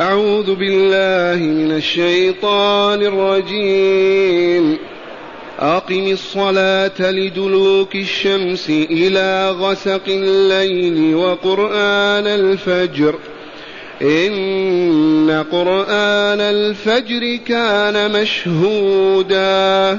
أعوذ بالله من الشيطان الرجيم. أقم الصلاة لدلوك الشمس إلى غسق الليل وقرآن الفجر. إن قرآن الفجر كان مشهودا.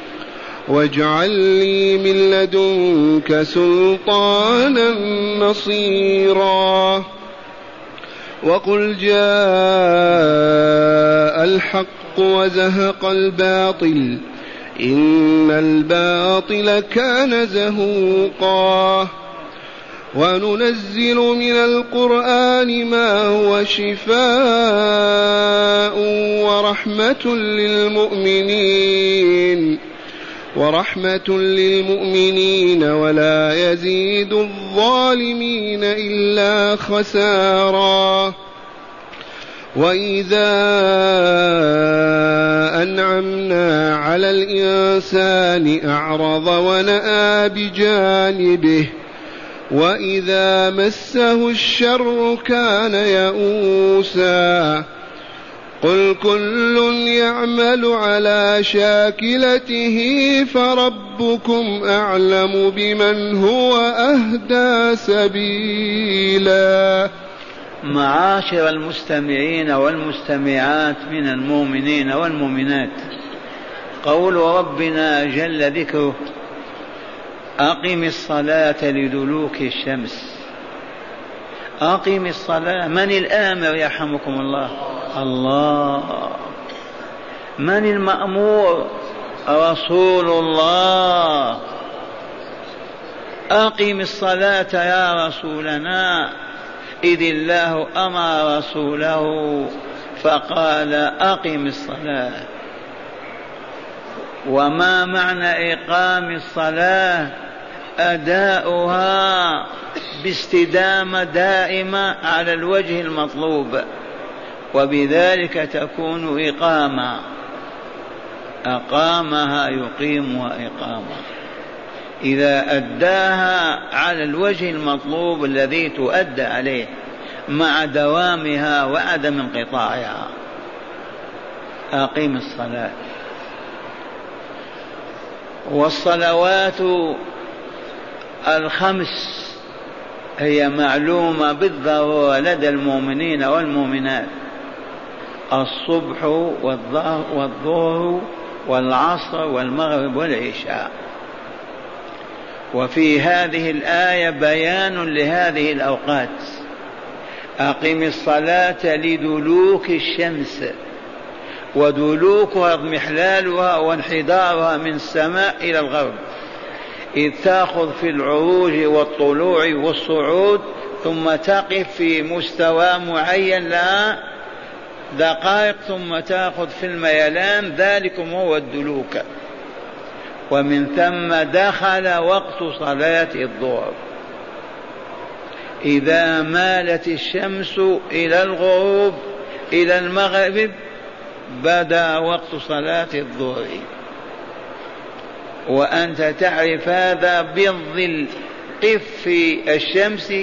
واجعل لي من لدنك سلطانا نصيرا. وقل جاء الحق وزهق الباطل إن الباطل كان زهوقا. وننزل من القرآن ما هو شفاء ورحمة للمؤمنين. ورحمة للمؤمنين ولا يزيد الظالمين إلا خسارا. وإذا أنعمنا على الإنسان أعرض ونأى بجانبه وإذا مسه الشر كان يئوسا. قل كل يعمل على شاكلته فربكم أعلم بمن هو أهدى سبيلا. معاشر المستمعين والمستمعات من المؤمنين والمؤمنات قول ربنا جل ذكره أقم الصلاة لدلوك الشمس. أقم الصلاة. من الآمر يرحمكم الله؟ الله. من المأمور؟ رسول الله. أقم الصلاة يا رسولنا. إذ الله أمر رسوله فقال أقم الصلاة. وما معنى إقام الصلاة؟ أداؤها باستدامة دائمة على الوجه المطلوب وبذلك تكون إقامة. أقامها يقيمها إقامة إذا أداها على الوجه المطلوب الذي تؤدى عليه مع دوامها وعدم انقطاعها. أقيم الصلاة. والصلوات الخمس هي معلومة بالضرورة لدى المؤمنين والمؤمنات. الصبح والظهر والعصر والمغرب والعشاء. وفي هذه الآية بيان لهذه الأوقات. أقم الصلاة لدلوك الشمس ودلوكها اضمحلالها وانحدارها من السماء إلى الغرب. إذ تأخذ في العروج والطلوع والصعود ثم تقف في مستوى معين لها دقائق ثم تأخذ في الميلان ذلكم هو الدلوك. ومن ثم دخل وقت صلاة الظهر. إذا مالت الشمس إلى الغروب إلى المغرب بدا وقت صلاة الظهر. وأنت تعرف هذا بالظل. قف في الشمس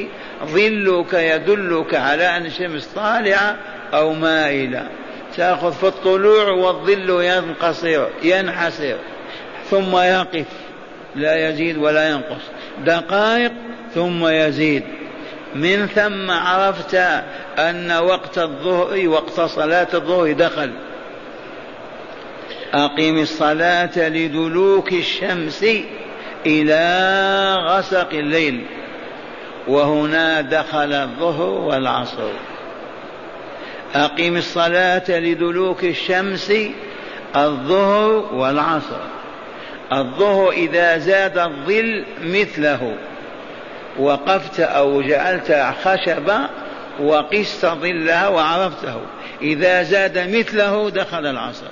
ظلك يدلك على أن الشمس طالعة أو مائلة. تأخذ في الطلوع والظل ينقصر ينحسر ثم يقف. لا يزيد ولا ينقص. دقائق ثم يزيد. من ثم عرفت أن وقت الظهر وقت صلاة الظهر دخل. أقم الصلاة لدلوك الشمس إلى غسق الليل وهنا دخل الظهر والعصر. أقم الصلاة لدلوك الشمس الظهر والعصر. الظهر إذا زاد الظل مثله وقفت أو جعلت خشبة وقست ظلها وعرفته. إذا زاد مثله دخل العصر.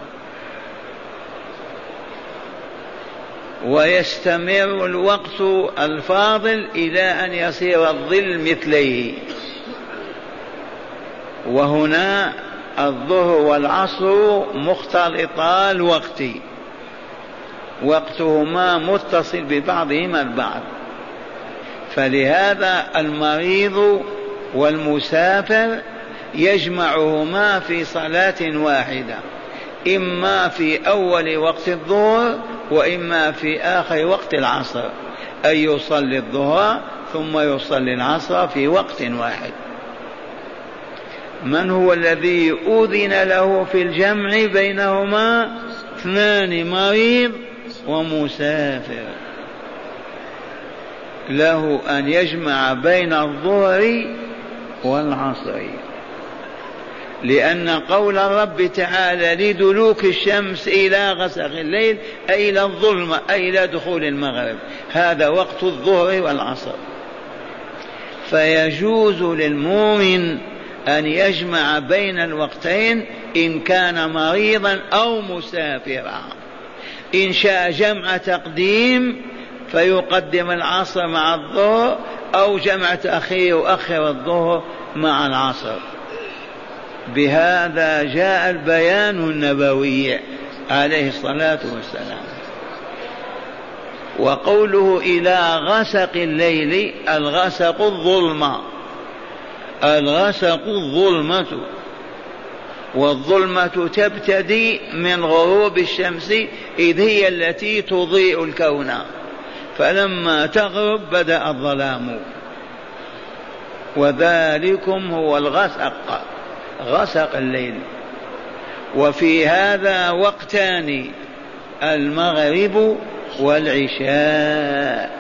ويستمر الوقت الفاضل إلى أن يصير الظل مثليه. وهنا الظهر والعصر مختلطا الوقت وقتهما متصل ببعضهما البعض. فلهذا المريض والمسافر يجمعهما في صلاة واحدة. إما في أول وقت الظهر وإما في آخر وقت العصر أي يصلي الظهر ثم يصلي العصر في وقت واحد. من هو الذي أذن له في الجمع بينهما؟ اثنان مريض ومسافر. له أن يجمع بين الظهر والعصر. لأن قول الرب تعالى لدلوك الشمس إلى غسق الليل أي إلى الظلمة أي إلى دخول المغرب. هذا وقت الظهر والعصر. فيجوز للمؤمن أن يجمع بين الوقتين إن كان مريضا أو مسافرا. إن شاء جمع تقديم فيقدم العصر مع الظهر أو جمع تأخير يؤخر الظهر مع العصر. بهذا جاء البيان النبوي عليه الصلاة والسلام. وقوله إلى غسق الليل الغسق الظلمة الغسق الظلمة. والظلمة تبتدي من غروب الشمس إذ هي التي تضيء الكون. فلما تغرب بدأ الظلام. وذلكم هو الغسق. غسق الليل. وفي هذا وقتان المغرب والعشاء.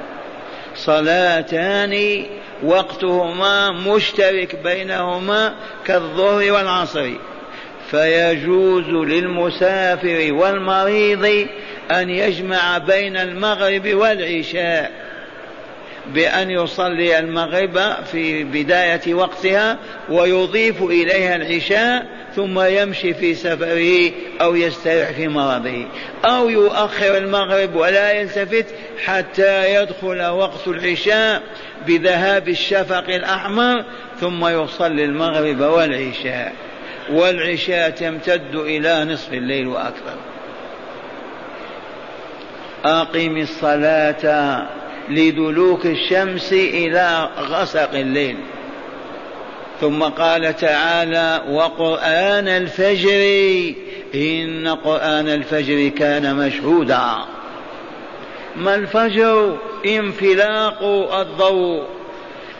صلاتان وقتهما مشترك بينهما كالظهر والعصر. فيجوز للمسافر والمريض أن يجمع بين المغرب والعشاء. بأن يصلي المغرب في بداية وقتها ويضيف إليها العشاء ثم يمشي في سفره أو يستريح في مرضه. أو يؤخر المغرب ولا يلتفت حتى يدخل وقت العشاء بذهاب الشفق الأحمر ثم يصلي المغرب والعشاء. والعشاء تمتد إلى نصف الليل وأكثر. أقم الصلاة. لدلوك الشمس إلى غسق الليل. ثم قال تعالى وقرآن الفجر إن قرآن الفجر كان مشهودا. ما الفجر؟ انفلاق الضوء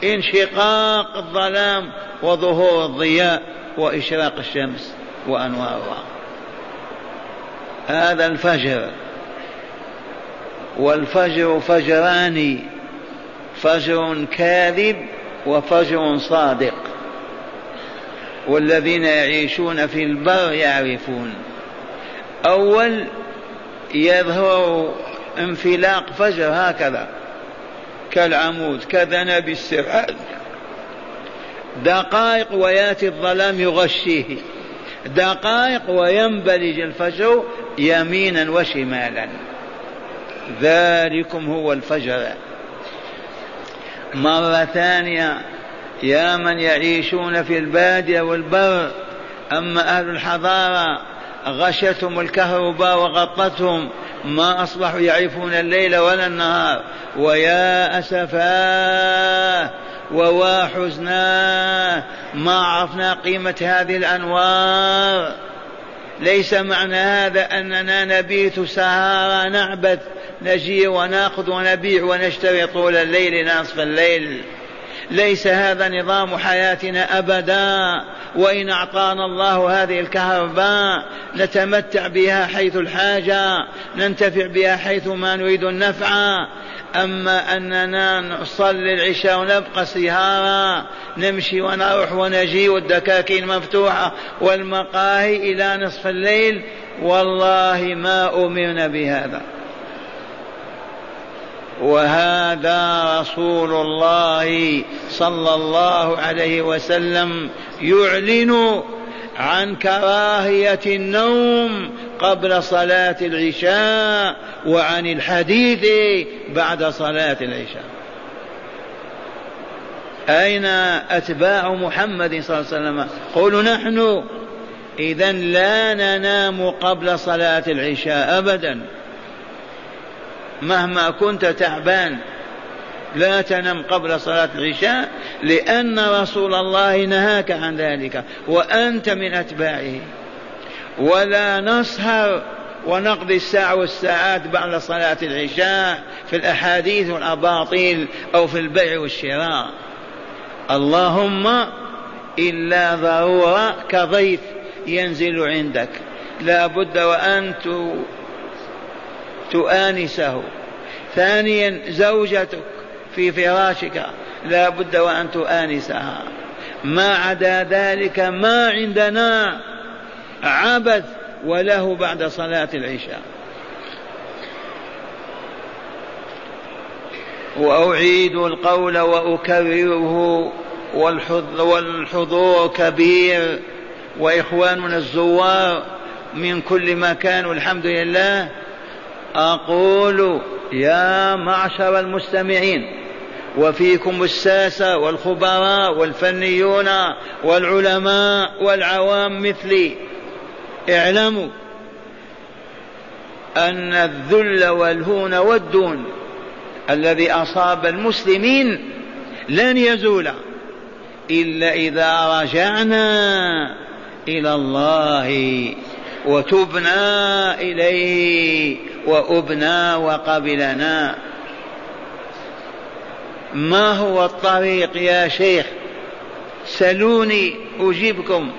انشقاق الظلام وظهور الضياء وإشراق الشمس وأنوارها. هذا الفجر. والفجر فجران فجر كاذب وفجر صادق. والذين يعيشون في البر يعرفون. أول يظهر انفلاق فجر هكذا كالعمود كذنب السرعان دقائق وياتي الظلام يغشيه. دقائق وينبلج الفجر يمينا وشمالا. ذلكم هو الفجر. مرة ثانية يا من يعيشون في البادية والبر أما أهل الحضارة غشتهم الكهرباء وغطتهم ما أصبحوا يعرفون الليل ولا النهار. ويا أسفاه ووا حزناه ما عرفنا قيمة هذه الأنوار. ليس معنى هذا أننا نبيت سهارا نعبث نجي ونأخذ ونبيع ونشتري طول الليل نصف الليل. ليس هذا نظام حياتنا أبدا. وإن أعطانا الله هذه الكهرباء نتمتع بها حيث الحاجة ننتفع بها حيث ما نريد النفع. أما أننا نصلي العشاء ونبقى سهارا نمشي ونروح ونجي والدكاكين مفتوحة والمقاهي إلى نصف الليل والله ما امرنا بهذا. وهذا رسول الله صلى الله عليه وسلم يعلن عن كراهية النوم قبل صلاة العشاء وعن الحديث بعد صلاة العشاء. أين أتباع محمد صلى الله عليه وسلم؟ قولوا نحن إذا لا ننام قبل صلاة العشاء أبدا. مهما كنت تعبان لا تنم قبل صلاة العشاء لأن رسول الله نهاك عن ذلك وأنت من أتباعه. ولا نسهر ونقضي الساعة والساعات بعد صلاة العشاء في الأحاديث والأباطيل أو في البيع والشراء. اللهم إلا ضرورة كضيف ينزل عندك. لا بد وأن تؤانسه. ثانيا زوجتك في فراشك لا بد وأن تؤانسها. ما عدا ذلك ما عندنا عبث وله بعد صلاة العشاء. وأعيد القول وأكرره والحضور كبير. وإخواننا الزوار من كل مكان والحمد لله أقول يا معشر المستمعين وفيكم الساسة والخبراء والفنيون والعلماء والعوام مثلي. اعلموا أن الذل والهون والدون الذي أصاب المسلمين لن يزول إلا إذا رجعنا إلى الله وتبنا إليه وأبنا وقبلنا. ما هو الطريق يا شيخ؟ سلوني أجيبكم.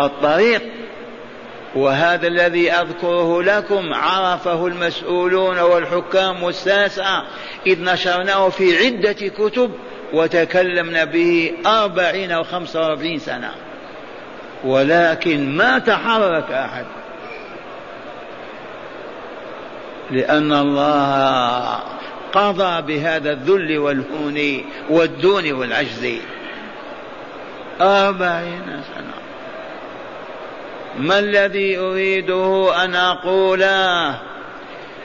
الطريق وهذا الذي أذكره لكم عرفه المسؤولون والحكام والساسة إذ نشرناه في عدة كتب وتكلمنا به أربعين أو خمسة وأربعين سنة. ولكن ما تحرك أحد. لأن الله قضى بهذا الذل والهون والدون والعجز. أربعين سنة. ما الذي أريده أن أقوله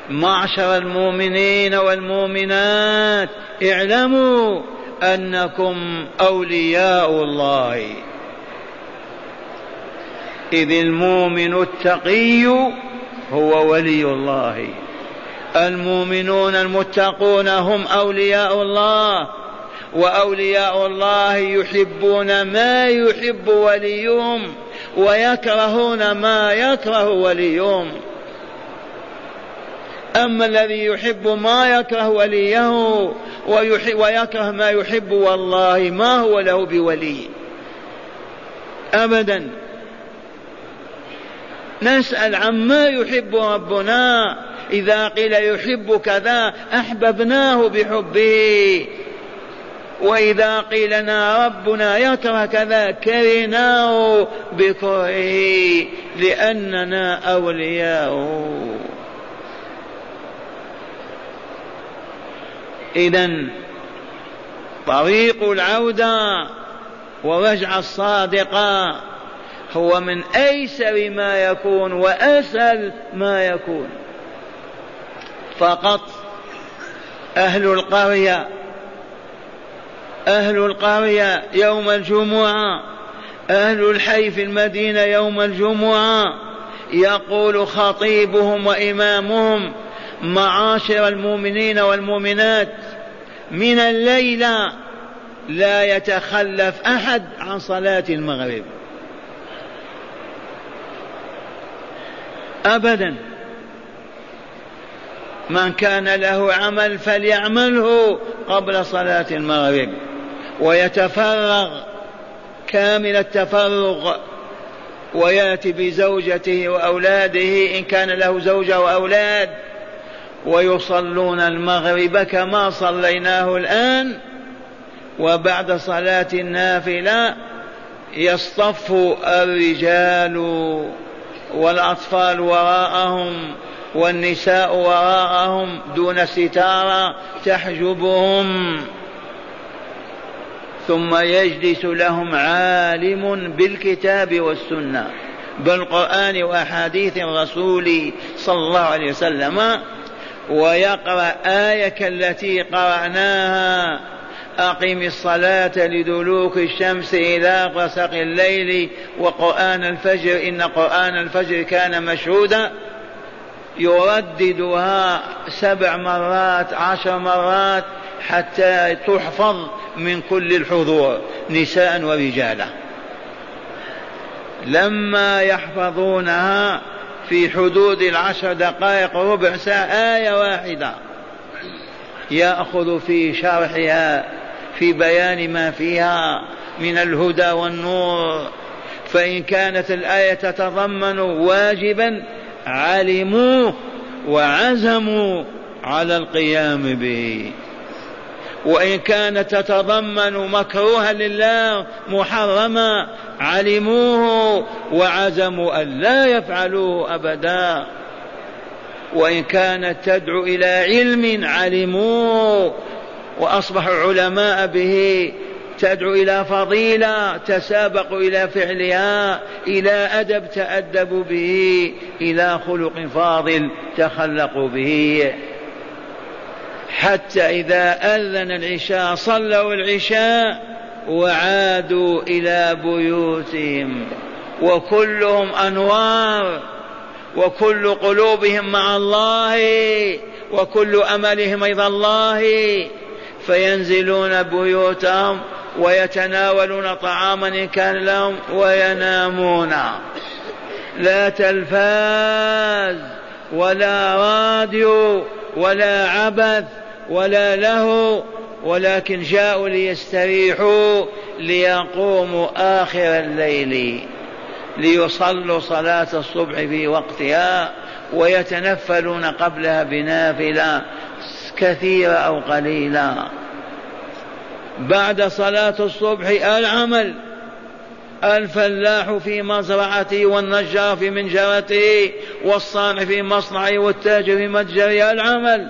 معشر المؤمنين والمؤمنات اعلموا أنكم أولياء الله. إذ المؤمن التقي هو ولي الله. المؤمنون المتقون هم أولياء الله وأولياء الله يحبون ما يحب وليهم ويكرهون ما يكره وليهم. أما الذي يحب ما يكره وليه ويكره ما يحب والله ما هو له بولي. أبدا. نسأل عما يحب ربنا. إذا قيل يحب كذا أحببناه بحبه. وإذا قيل لنا ربنا يكره كذا كرهناه بكرهه لأننا أولياؤه. إذا طريق العودة ورجع الصادقة هو من أيسر ما يكون وأسهل ما يكون. فقط أهل القرية أهل القرية يوم الجمعة أهل الحي في المدينة يوم الجمعة يقول خطيبهم وإمامهم معاشر المؤمنين والمؤمنات من الليلة لا يتخلف أحد عن صلاة المغرب. أبدا. من كان له عمل فليعمله قبل صلاة المغرب. ويتفرغ كامل التفرغ ويأتي بزوجته وأولاده إن كان له زوجة وأولاد. ويصلون المغرب كما صليناه الآن. وبعد صلاة النافلة يصطف الرجال والأطفال وراءهم والنساء وراءهم دون ستارة تحجبهم. ثم يجلس لهم عالم بالكتاب والسنة بالقرآن وأحاديث الرسول صلى الله عليه وسلم ويقرأ آية كالتي قرأناها. أقم الصلاة لدلوك الشمس إلى غسق الليل وقرآن الفجر إن قرآن الفجر كان مشهودا. يرددها سبع مرات عشر مرات حتى تحفظ من كل الحضور نساء ورجالا. لما يحفظونها في حدود العشر دقائق ربع ساعة آية واحدة. يأخذ في شرحها في بيان ما فيها من الهدى والنور. فإن كانت الآية تتضمن واجبا علموه وعزموا على القيام به. وإن كانت تتضمن مكروها لله محرما علموه وعزموا أن لا يفعلوه أبدا. وإن كانت تدعو إلى علم علموه وأصبحوا علماء به تدعو إلى فضيلة تسابقوا إلى فعلها إلى أدب تأدبوا به إلى خلق فاضل تخلقوا به. حتى إذا أذن العشاء صلوا العشاء وعادوا إلى بيوتهم. وكلهم أنوار وكل قلوبهم مع الله وكل أملهم إلى الله. فينزلون بيوتهم ويتناولون طعاما إن كان لهم وينامون. لا تلفاز ولا راديو ولا عبث ولا له ولكن جاءوا ليستريحوا ليقوموا آخر الليل ليصلوا صلاة الصبح في وقتها ويتنفلون قبلها بنافلة كثيرة أو قليلة. بعد صلاة الصبح العمل. الفلاح في مزرعته والنجار في منجرته والصانع في مصنعه والتاجر في متجره العمل.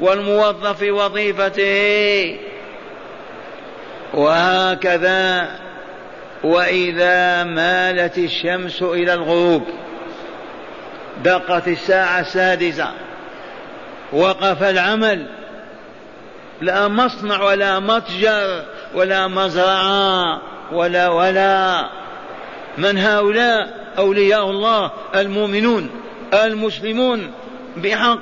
والموظف في وظيفته. وهكذا وإذا مالت الشمس إلى الغروب. دقت الساعة السادسة. وقف العمل. لا مصنع ولا متجر ولا مزرعة ولا ولا. من هؤلاء أولياء الله المؤمنون المسلمون بحق.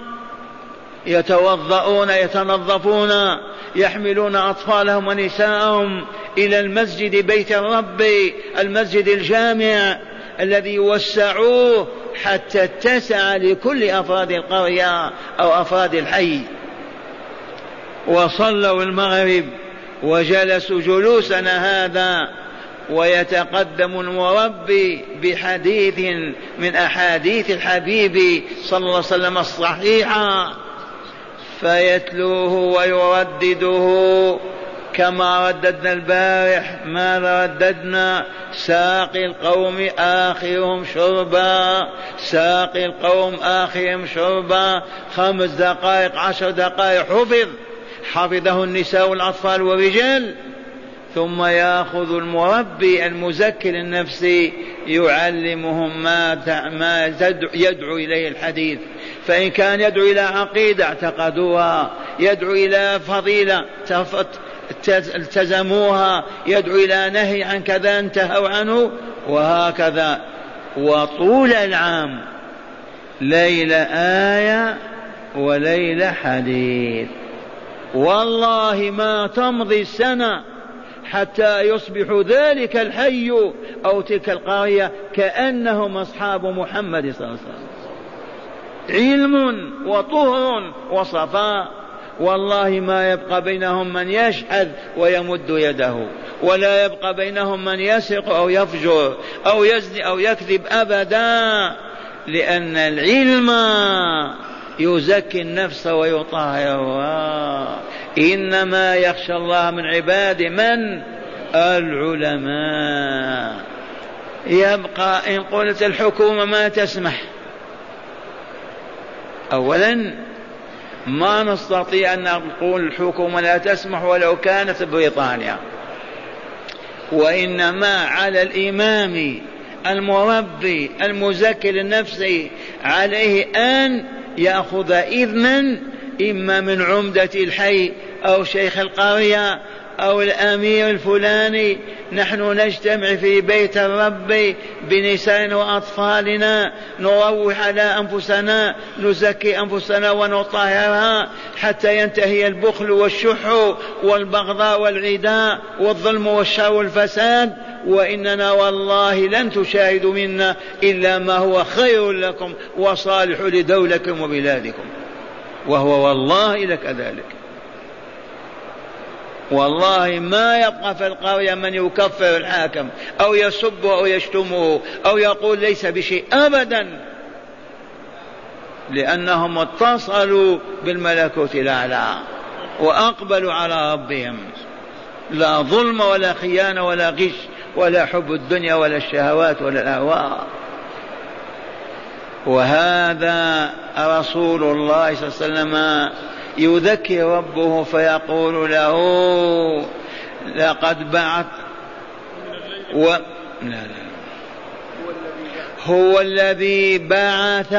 يتوضؤون يتنظفون يحملون أطفالهم ونساءهم إلى المسجد بيت الرب المسجد الجامع. الذي يوسعوه حتى اتسع لكل أفراد القرية أو أفراد الحي. وصلوا المغرب وجلسوا جلوسنا هذا ويتقدم المربي بحديث من أحاديث الحبيب صلى الله عليه وسلم الصحيحة. فيتلوه ويردده كما رددنا البارح ماذا رددنا؟ ساقي القوم آخرهم شربا. ساقي القوم آخرهم شربا. خمس دقائق عشر دقائق حفظ. حفظه النساء والأطفال والرجال. ثم يأخذ المربي المزكي النفسي يعلمهم ما ما يدعو إليه الحديث. فإن كان يدعو إلى عقيدة اعتقدوها. يدعو إلى فضيلة التزموها يدعو إلى نهي عن كذا انتهوا عنه وهكذا. وطول العام ليله آية وليله حديث. والله ما تمضي السنة حتى يصبح ذلك الحي أو تلك القرية كأنهم أصحاب محمد صلى الله عليه وسلم. علم وطهر وصفاء. والله ما يبقى بينهم من يشهد ويمد يده ولا يبقى بينهم من يسرق أو يفجر أو يزني أو يكذب أبدا لأن العلم يزكي النفس ويطهرها إنما يخشى الله من عباده من؟ العلماء. يبقى إن قلت الحكومة ما تسمح. أولا ما نستطيع أن نقول الحكومة لا تسمح ولو كانت بريطانيا. وإنما على الإمام المربي المزكي للنفس عليه أن يأخذ إذنا إما من عمدة الحي أو شيخ القرية أو الأمير الفلاني نحن نجتمع في بيت الرب بنسائنا وأطفالنا نروح على أنفسنا نزكي أنفسنا ونطهرها حتى ينتهي البخل والشح والبغضاء والعداء والظلم والشر والفساد. وإننا والله لن تشاهدوا منا إلا ما هو خير لكم وصالح لدولكم وبلادكم. وهو والله لكذلك والله ما يبقى في القرية من يكفر الحاكم أو يسبه أو يشتمه أو يقول ليس بشيء أبدا. لأنهم اتصلوا بالملكوت الأعلى وأقبلوا على ربهم. لا ظلم ولا خيانة ولا غش ولا حب الدنيا ولا الشهوات ولا الأهواء وهذا رسول الله صلى الله عليه وسلم يذكي ربه فيقول له لقد بعث و... لا لا هو الذي بعث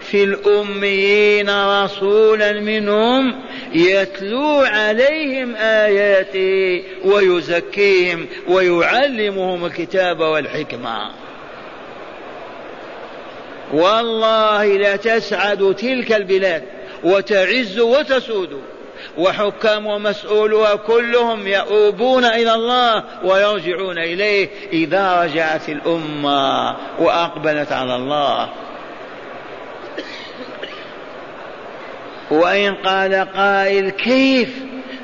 في الأميين رسولا منهم يتلو عليهم آياته ويزكيهم ويعلمهم الكتاب والحكمة. والله لتسعد تلك البلاد. وتعز وتسود. وحكام ومسؤولها كلهم يؤوبون إلى الله ويرجعون إليه إذا رجعت الأمة وأقبلت على الله. وإن قال قائل كيف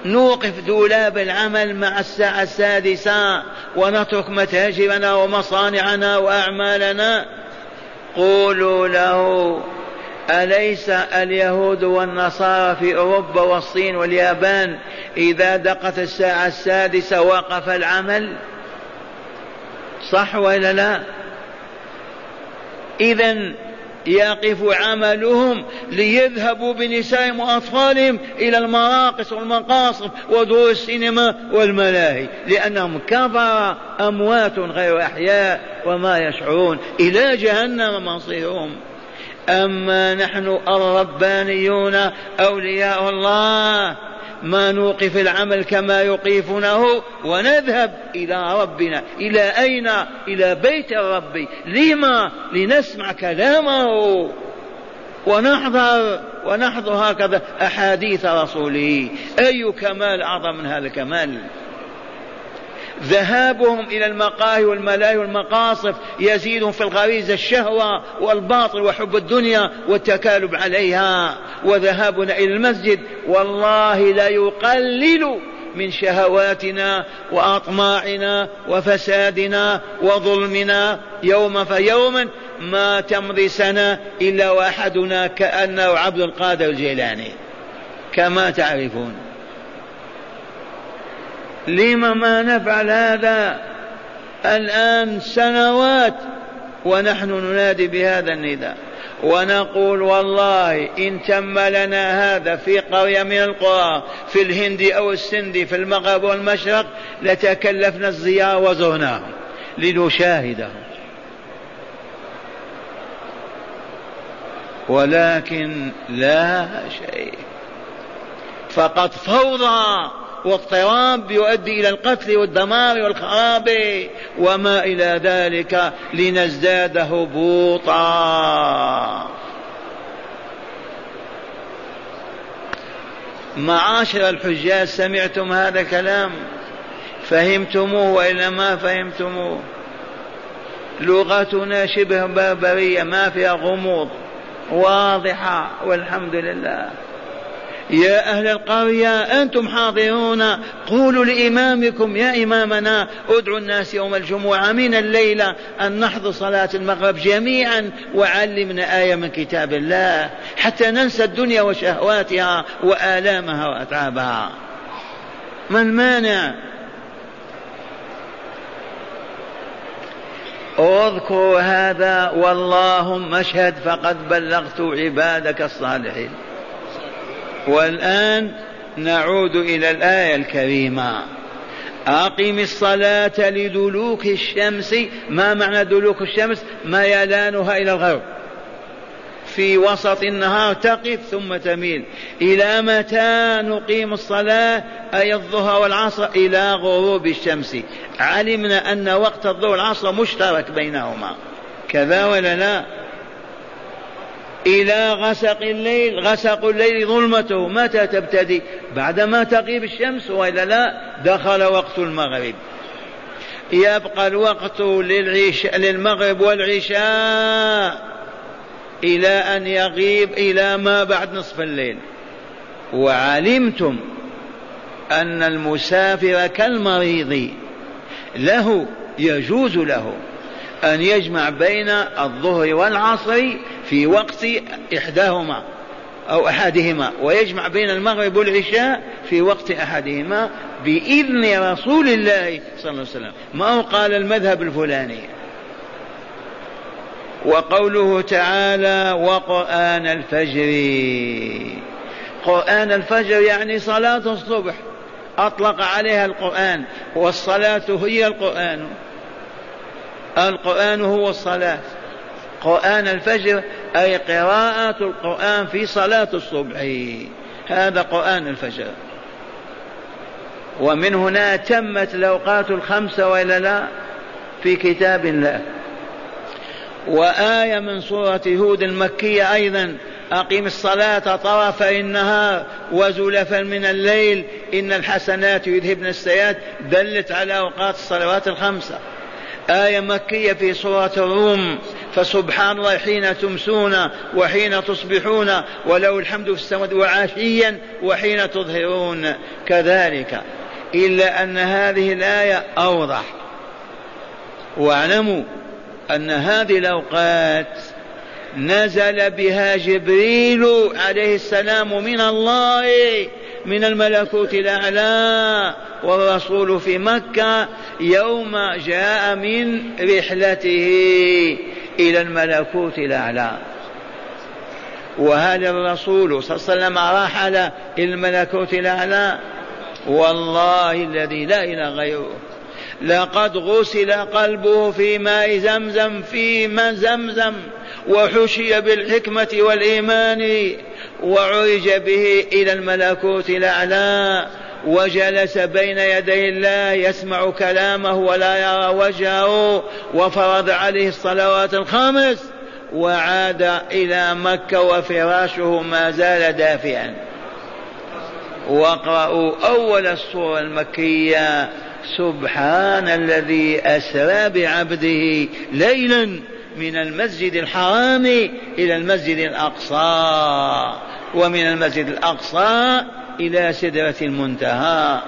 نوقف دولاب العمل مع الساعة السادسة ونترك متاجرنا ومصانعنا وأعمالنا؟ قولوا له أليس اليهود والنصارى في أوروبا والصين واليابان إذا دقت الساعة السادسة وقف العمل؟ صح ولا لا؟ إذا يقف عملهم ليذهبوا بنسائهم وأطفالهم إلى المراقص والمقاصد ودور السينما والملاهي لأنهم كفر أموات غير أحياء وما يشعرون. إلى جهنم مصيرهم. أما نحن الربانيون أولياء الله ما نوقف العمل كما يوقفونه ونذهب إلى ربنا. إلى أين؟ إلى بيت الرب. لما؟ لنسمع كلامه. ونحضر ونحضر هكذا أحاديث رسوله. أي كمال أعظم من هذا الكمال؟ ذهابهم إلى المقاهي والملاهي والمقاصف يزيد في الغريزة الشهوة والباطل وحب الدنيا والتكالب عليها. وذهابنا إلى المسجد والله لا يقلل من شهواتنا وأطماعنا وفسادنا وظلمنا يوم فيوما ما تمضي سنة إلا وأحدنا كأنه عبد القادر الجيلاني. كما تعرفون. لم ما نفعل هذا؟ الآن سنوات ونحن ننادي بهذا النداء. ونقول والله إن تم لنا هذا في قرية من القرى في الهند أو السند في المغرب والمشرق لتكلفنا الزيارة وزرناهم لنشاهدهم. ولكن لا شيء. فقد فوضى واضطراب يؤدي إلى القتل والدمار والخراب وما إلى ذلك لنزداد هبوطا. معاشر الحجاج سمعتم هذا الكلام؟ فهمتموه وإلا ما فهمتموه؟ لغتنا شبه بربرية ما فيها غموض واضحة والحمد لله. يا أهل القرية أنتم حاضرون. قولوا لإمامكم يا إمامنا ادعوا الناس يوم الجمعة من الليلة أن نحضر صلاة المغرب جميعا وعلمنا آية من كتاب الله حتى ننسى الدنيا وشهواتها وآلامها وأتعابها. ما المانع اذكروا هذا واللهم اشهد فقد بلغت عبادك الصالحين. والآن نعود إلى الآية الكريمة. أقم الصلاة لدلوك الشمس. ما معنى دلوك الشمس؟ ميلانها إلى الغرب. في وسط النهار تقف ثم تميل. إلى متى نقيم الصلاة؟ أي الظهر والعصر؟ إلى غروب الشمس. علمنا أن وقت الظهر والعصر مشترك بينهما. كذا ولا لا؟ إلى غسق الليل غسق الليل ظلمته متى تبتدي؟ بعدما تغيب الشمس وإلا لا دخل وقت المغرب. يبقى الوقت للعشاء للمغرب والعشاء إلى أن يغيب إلى ما بعد نصف الليل. وعلمتم أن المسافر كالمريض له يجوز له أن يجمع بين الظهر والعصر في وقت إحداهما أو أحدهما ويجمع بين المغرب والعشاء في وقت أحدهما بإذن رسول الله صلى الله عليه وسلم. ما هو قال المذهب الفلاني؟ وقوله تعالى وقرآن الفجر قرآن الفجر يعني صلاة الصبح. أطلق عليها القرآن والصلاة هي القرآن. القرآن هو الصلاة. قرآن الفجر أي قراءة القرآن في صلاة الصبح. هذا قرآن الفجر. ومن هنا تمت الأوقات الخمسة وإلا لا في كتاب الله. وآية من سورة هود المكية أيضا أقم الصلاة طرفي النهار وزلفا من الليل إن الحسنات يذهبن السيئات. دلت على أوقات الصلوات الخمسة. آية مكية في سورة الروم. فسبحان الله حين تمسون وحين تصبحون وله الحمد في السماوات وعشيا وحين تظهرون. كذلك. إلا أن هذه الآية أوضح. واعلموا أن هذه الأوقات نزل بها جبريل عليه السلام من الله من الملكوت الأعلى والرسول في مكة يوم جاء من رحلته إلى الملكوت الأعلى. وهل الرسول صلى الله عليه وسلم رحل إلى الملكوت الأعلى. والله الذي لا إله غيره. لقد غسل قلبه في ماء زمزم في ماء زمزم. وحشي بالحكمة والإيمان وعرج به إلى الملكوت الأعلى وجلس بين يدي الله يسمع كلامه ولا يرى وجهه وفرض عليه الصلوات الخمس وعاد إلى مكة وفراشه ما زال دافئا. واقرأوا أول السورة المكية سبحان الذي أسرى بعبده ليلا. من المسجد الحرام إلى المسجد الأقصى ومن المسجد الأقصى إلى سدرة المنتهى.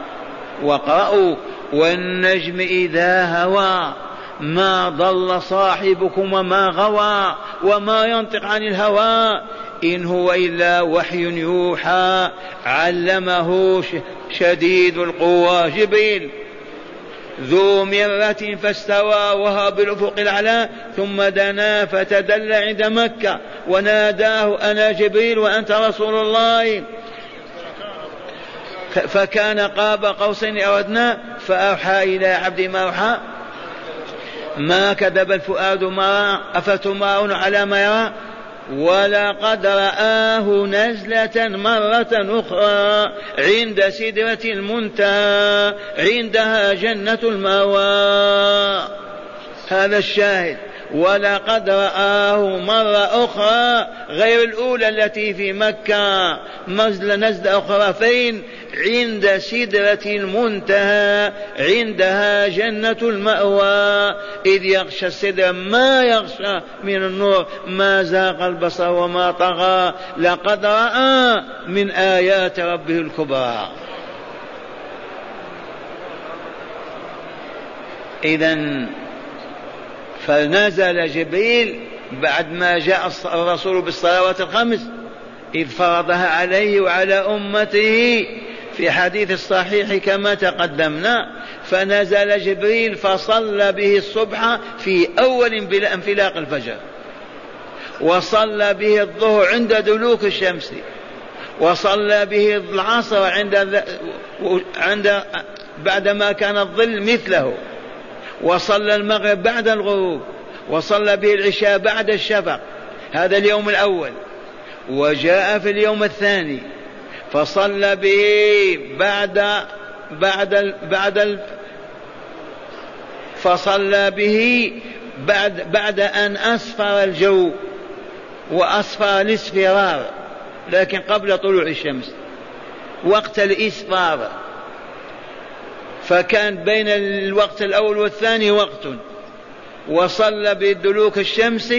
واقرأوا والنجم إذا هوى ما ضل صاحبكم وما غوى وما ينطق عن الهوى. إن هو إلا وحي يوحى علمه شديد القوى جبريل. ذو مرة فاستوى وهو بالأفق الأعلى ثم دنا فتدلى عند مكة. وناداه أنا جبريل وأنت رسول الله. فكان قاب قوسين أو أدنى فأوحى إلى عبد ما أوحى ما كذب الفؤاد ما أفتمارون على ما يرى؟ ولقد رآه نزلة مرة أخرى عند سدرة المنتهى عندها جنة المأوى. هذا الشاهد. ولقد رآه مرة أخرى غير الأولى التي في مكة. نزل نزلة أخرى فين؟ عند سدرة المنتهى عندها جنة المأوى. إذ يغشى السدرة ما يغشى من النور. ما زاغ البصر وما طغى. لقد رأى من آيات ربه الكبرى. إذا فنزل جبريل بعد ما جاء الرسول بالصلوات الخمس إذ فرضها عليه وعلى أمته في حديث الصحيح كما تقدمنا. فنزل جبريل فصلى به الصبح في أول انفلاق الفجر. وصلى به الظهر عند دلوك الشمس. وصلى به العصر عند عند بعدما كان الظل مثله. وصلى المغرب بعد الغروب وصلى به العشاء بعد الشفق. هذا اليوم الأول. وجاء في اليوم الثاني. فصلى به بعد بعد بعد فصلى به بعد بعد أن أصفر الجو وأصفر الإصفرار. لكن قبل طلوع الشمس. وقت الإسفار فكان بين الوقت الأول والثاني وقت وصلى بدلوك الشمس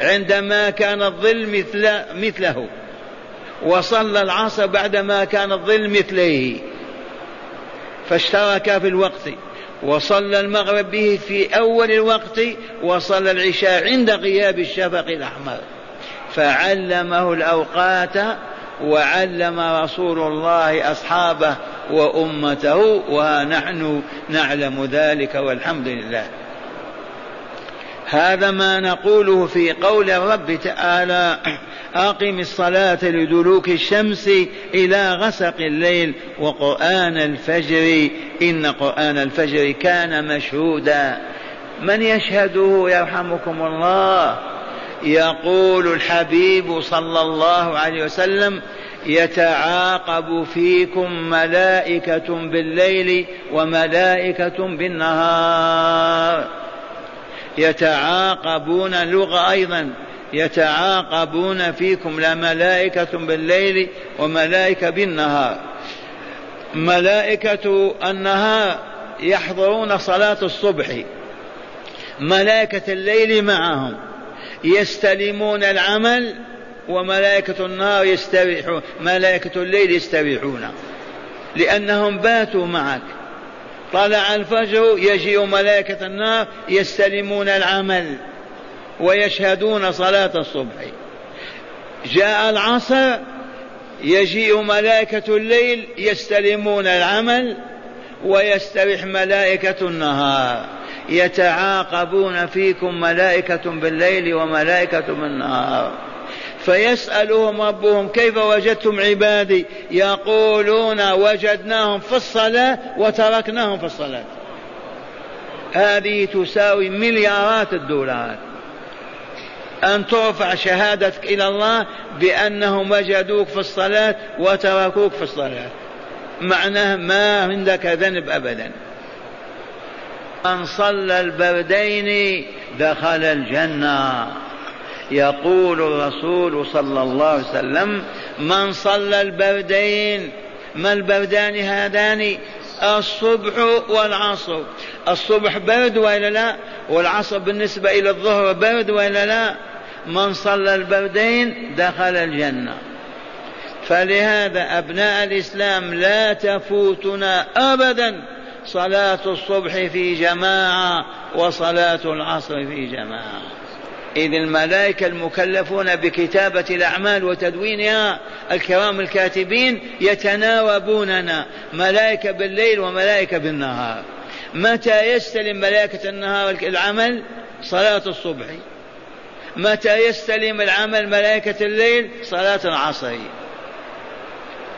عندما كان الظل مثل مثله وصلى العصر بعدما كان الظل مثله فاشترك في الوقت وصلى المغرب به في أول الوقت وصلى العشاء عند غياب الشفق الأحمر. فعلمه الأوقات وعلم رسول الله أصحابه وأمته ونحن نعلم ذلك والحمد لله. هذا ما نقوله في قول الرب تعالى أقم الصلاة لدلوك الشمس إلى غسق الليل وقرآن الفجر. إن قرآن الفجر كان مشهودا. من يشهده يرحمكم الله؟ يقول الحبيب صلى الله عليه وسلم يتعاقب فيكم ملائكة بالليل وملائكة بالنهار. يتعاقبون لغة أيضا. يتعاقبون فيكم لا ملائكة بالليل وملائكة بالنهار. ملائكة النهار يحضرون صلاة الصبح. ملائكة الليل معهم. يستلمون العمل. وملائكة النار يستريحون ملائكة الليل يستريحون لأنهم باتوا معك. طلع الفجر يجيء ملائكة النار يستلمون العمل ويشهدون صلاة الصبح. جاء العصر يجيء ملائكة الليل يستلمون العمل ويستريح ملائكة النهار. يتعاقبون فيكم ملائكة بالليل وملائكة بالنهار. فيسألهم ربهم كيف وجدتم عبادي يقولون وجدناهم في الصلاة وتركناهم في الصلاة. هذه تساوي مليارات الدولارات. أن ترفع شهادتك إلى الله بأنهم وجدوك في الصلاة وتركوك في الصلاة. معناه ما عندك ذنب أبدا. من صلى البردين دخل الجنة. يقول الرسول صلى الله عليه وسلم من صلى البردين ما البردان هذان؟ الصبح والعصر. الصبح برد ولا لا؟ والعصر بالنسبة إلى الظهر برد ولا لا؟ من صلى البردين دخل الجنة. فلهذا أبناء الإسلام لا تفوتنا أبدا صلاة الصبح في جماعة وصلاة العصر في جماعة. إذ الملائكة المكلفون بكتابة الأعمال وتدوينها الكرام الكاتبين يتناوبوننا ملائكة بالليل وملائكة بالنهار. متى يستلم ملائكة النهار العمل؟ صلاة الصبح. متى يستلم العمل ملائكة الليل؟ صلاة العصر.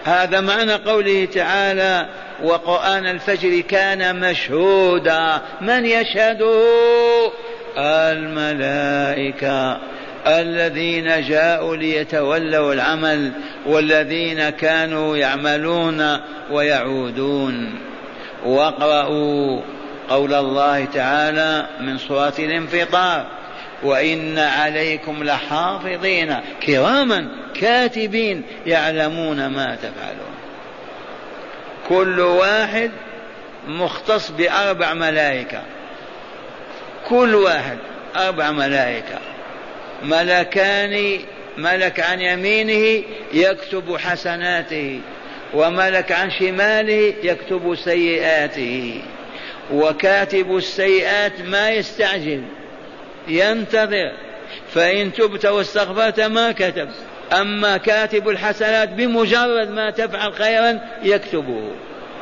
هذا معنى قوله تعالى وقرآن الفجر كان مشهودا. من يشهده؟ الملائكة الذين جاءوا ليتولوا العمل والذين كانوا يعملون ويعودون. واقرأوا قول الله تعالى من سورة الانفطار وإن عليكم لحافظين كراما كاتبين يعلمون ما تفعلون. كل واحد مختص بأربع ملائكة. كل واحد أربع ملائكة. ملكان ملك عن يمينه يكتب حسناته وملك عن شماله يكتب سيئاته. وكاتب السيئات ما يستعجل ينتظر. فإن تبت واستغفرت ما كتب أما كاتب الحسنات بمجرد ما تفعل خيرا يكتبه.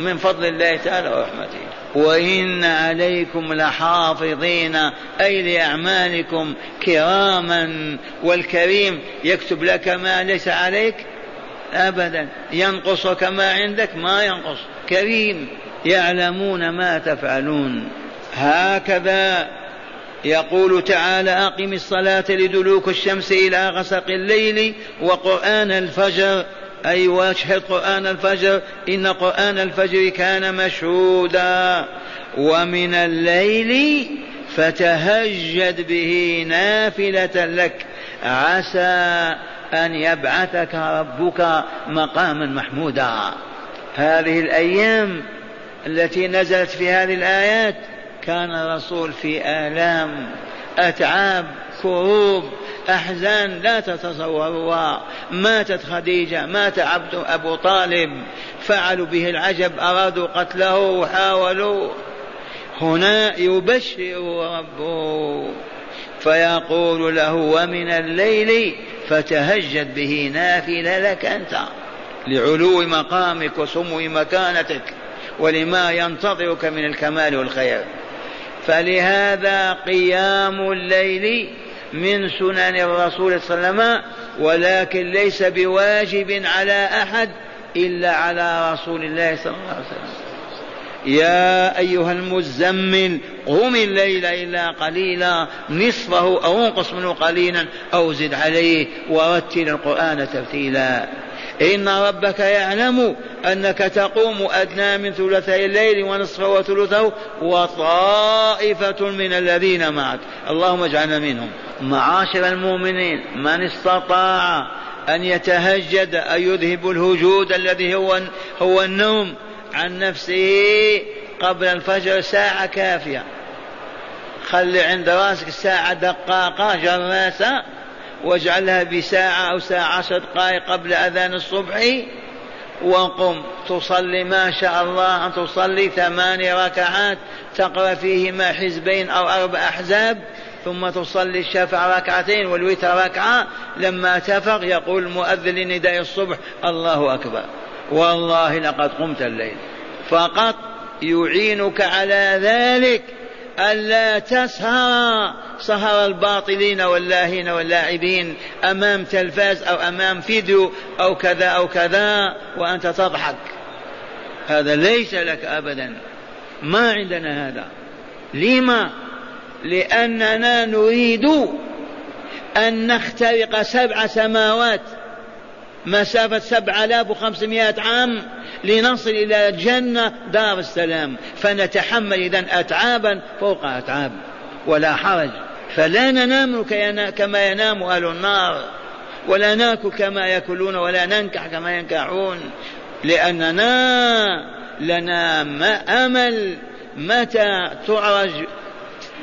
من فضل الله تعالى ورحمته. وإن عليكم لحافظين أي لأعمالكم كراما والكريم يكتب لك ما ليس عليك أبدا ينقص كما عندك ما ينقص. كريم يعلمون ما تفعلون. هكذا يقول تعالى أقم الصلاة لدلوك الشمس إلى غسق الليل وقرآن الفجر أي واشهد قرآن الفجر إن قرآن الفجر كان مشهودا. ومن الليل فتهجد به نافلة لك. عسى أن يبعثك ربك مقاما محمودا. هذه الأيام التي نزلت في هذه الآيات كان الرسول في آلام أتعاب كروب أحزان لا تتصوروها ماتت خديجة مات عبد أبو طالب. فعلوا به العجب أرادوا قتله وحاولوا. هنا يبشر ربه. فيقول له ومن الليل فتهجد به نافلة لك أنت. لعلو مقامك وسمو مكانتك ولما ينتظرك من الكمال والخير. فلهذا قيام الليل من سنن الرسول صلى الله عليه وسلم ولكن ليس بواجب على أحد إلا على رسول الله صلى الله عليه وسلم. يا أيها المزمل قم الليل إلا قليلا نصفه أو انقص منه قليلا أو زد عليه ورتل القرآن ترتيلا. إن ربك يعلم أنك تقوم أدنى من ثلثي الليل ونصفه وثلثه وطائفة من الذين معك. اللهم اجعلنا منهم. معاشر المؤمنين من استطاع أن يتهجد أن يذهب الهجود الذي هو هو النوم عن نفسه قبل الفجر ساعة كافية. خلي عند راسك ساعة دقاقة جراسة واجعلها بساعة أو ساعة عشر دقائق قبل أذان الصبح وقم. تصلي ما شاء الله. أن تصلي ثماني ركعات تقرأ فيهما حزبين أو أربع أحزاب ثم تصلي الشفع ركعتين والوتر ركعة. لما تفق يقول المؤذن لنداء الصبح الله أكبر. والله لقد قمت الليل. فقط يعينك على ذلك. ألا تسهر سهر الباطلين واللاهين واللاعبين أمام تلفاز أو أمام فيديو أو كذا أو كذا وأنت تضحك. هذا ليس لك أبدا. ما عندنا هذا. لما؟ لأننا نريد أن نخترق سبع سماوات. مسافة سبع آلاف وخمسمائة عام لنصل إلى الجنة دار السلام. فنتحمل إذا أتعابا فوق أتعاب. ولا حرج. فلا ننام كما ينام أهل النار. ولا ناكل كما يأكلون ولا ننكح كما ينكحون. لأننا لنا أمل متى تعرج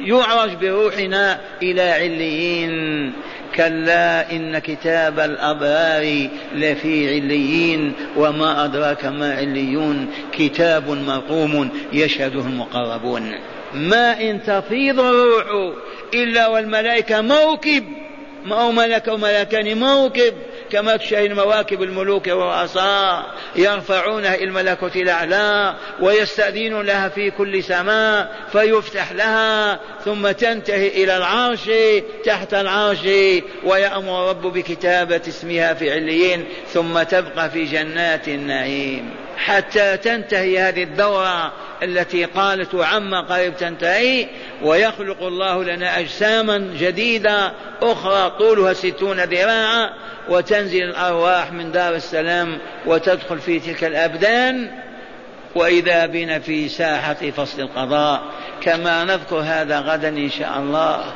يعرج بروحنا إلى عليين. كلا إن كتاب الأبرار لفي عليين وما أدراك ما عليون كتاب مرقوم يشهده المقربون. ما إن تفيض الروح إلا والملائكة موكب. هو ملك وملكان موكب. كما تشاهد مواكب الملوك والرؤساء يرفعونها إلى الملكوت الأعلى ويستأذنون لها في كل سماء فيفتح لها ثم تنتهي إلى العرش تحت العرش ويأمر رب بكتابة اسمها في عليين ثم تبقى في جنات النعيم. حتى تنتهي هذه الدورة التي قالت عما قريب تنتهي ويخلق الله لنا أجساما جديدة أخرى طولها ستون ذراعا وتنزل الأرواح من دار السلام وتدخل في تلك الأبدان. وإذا بنا في ساحة فصل القضاء كما نذكر هذا غدا إن شاء الله.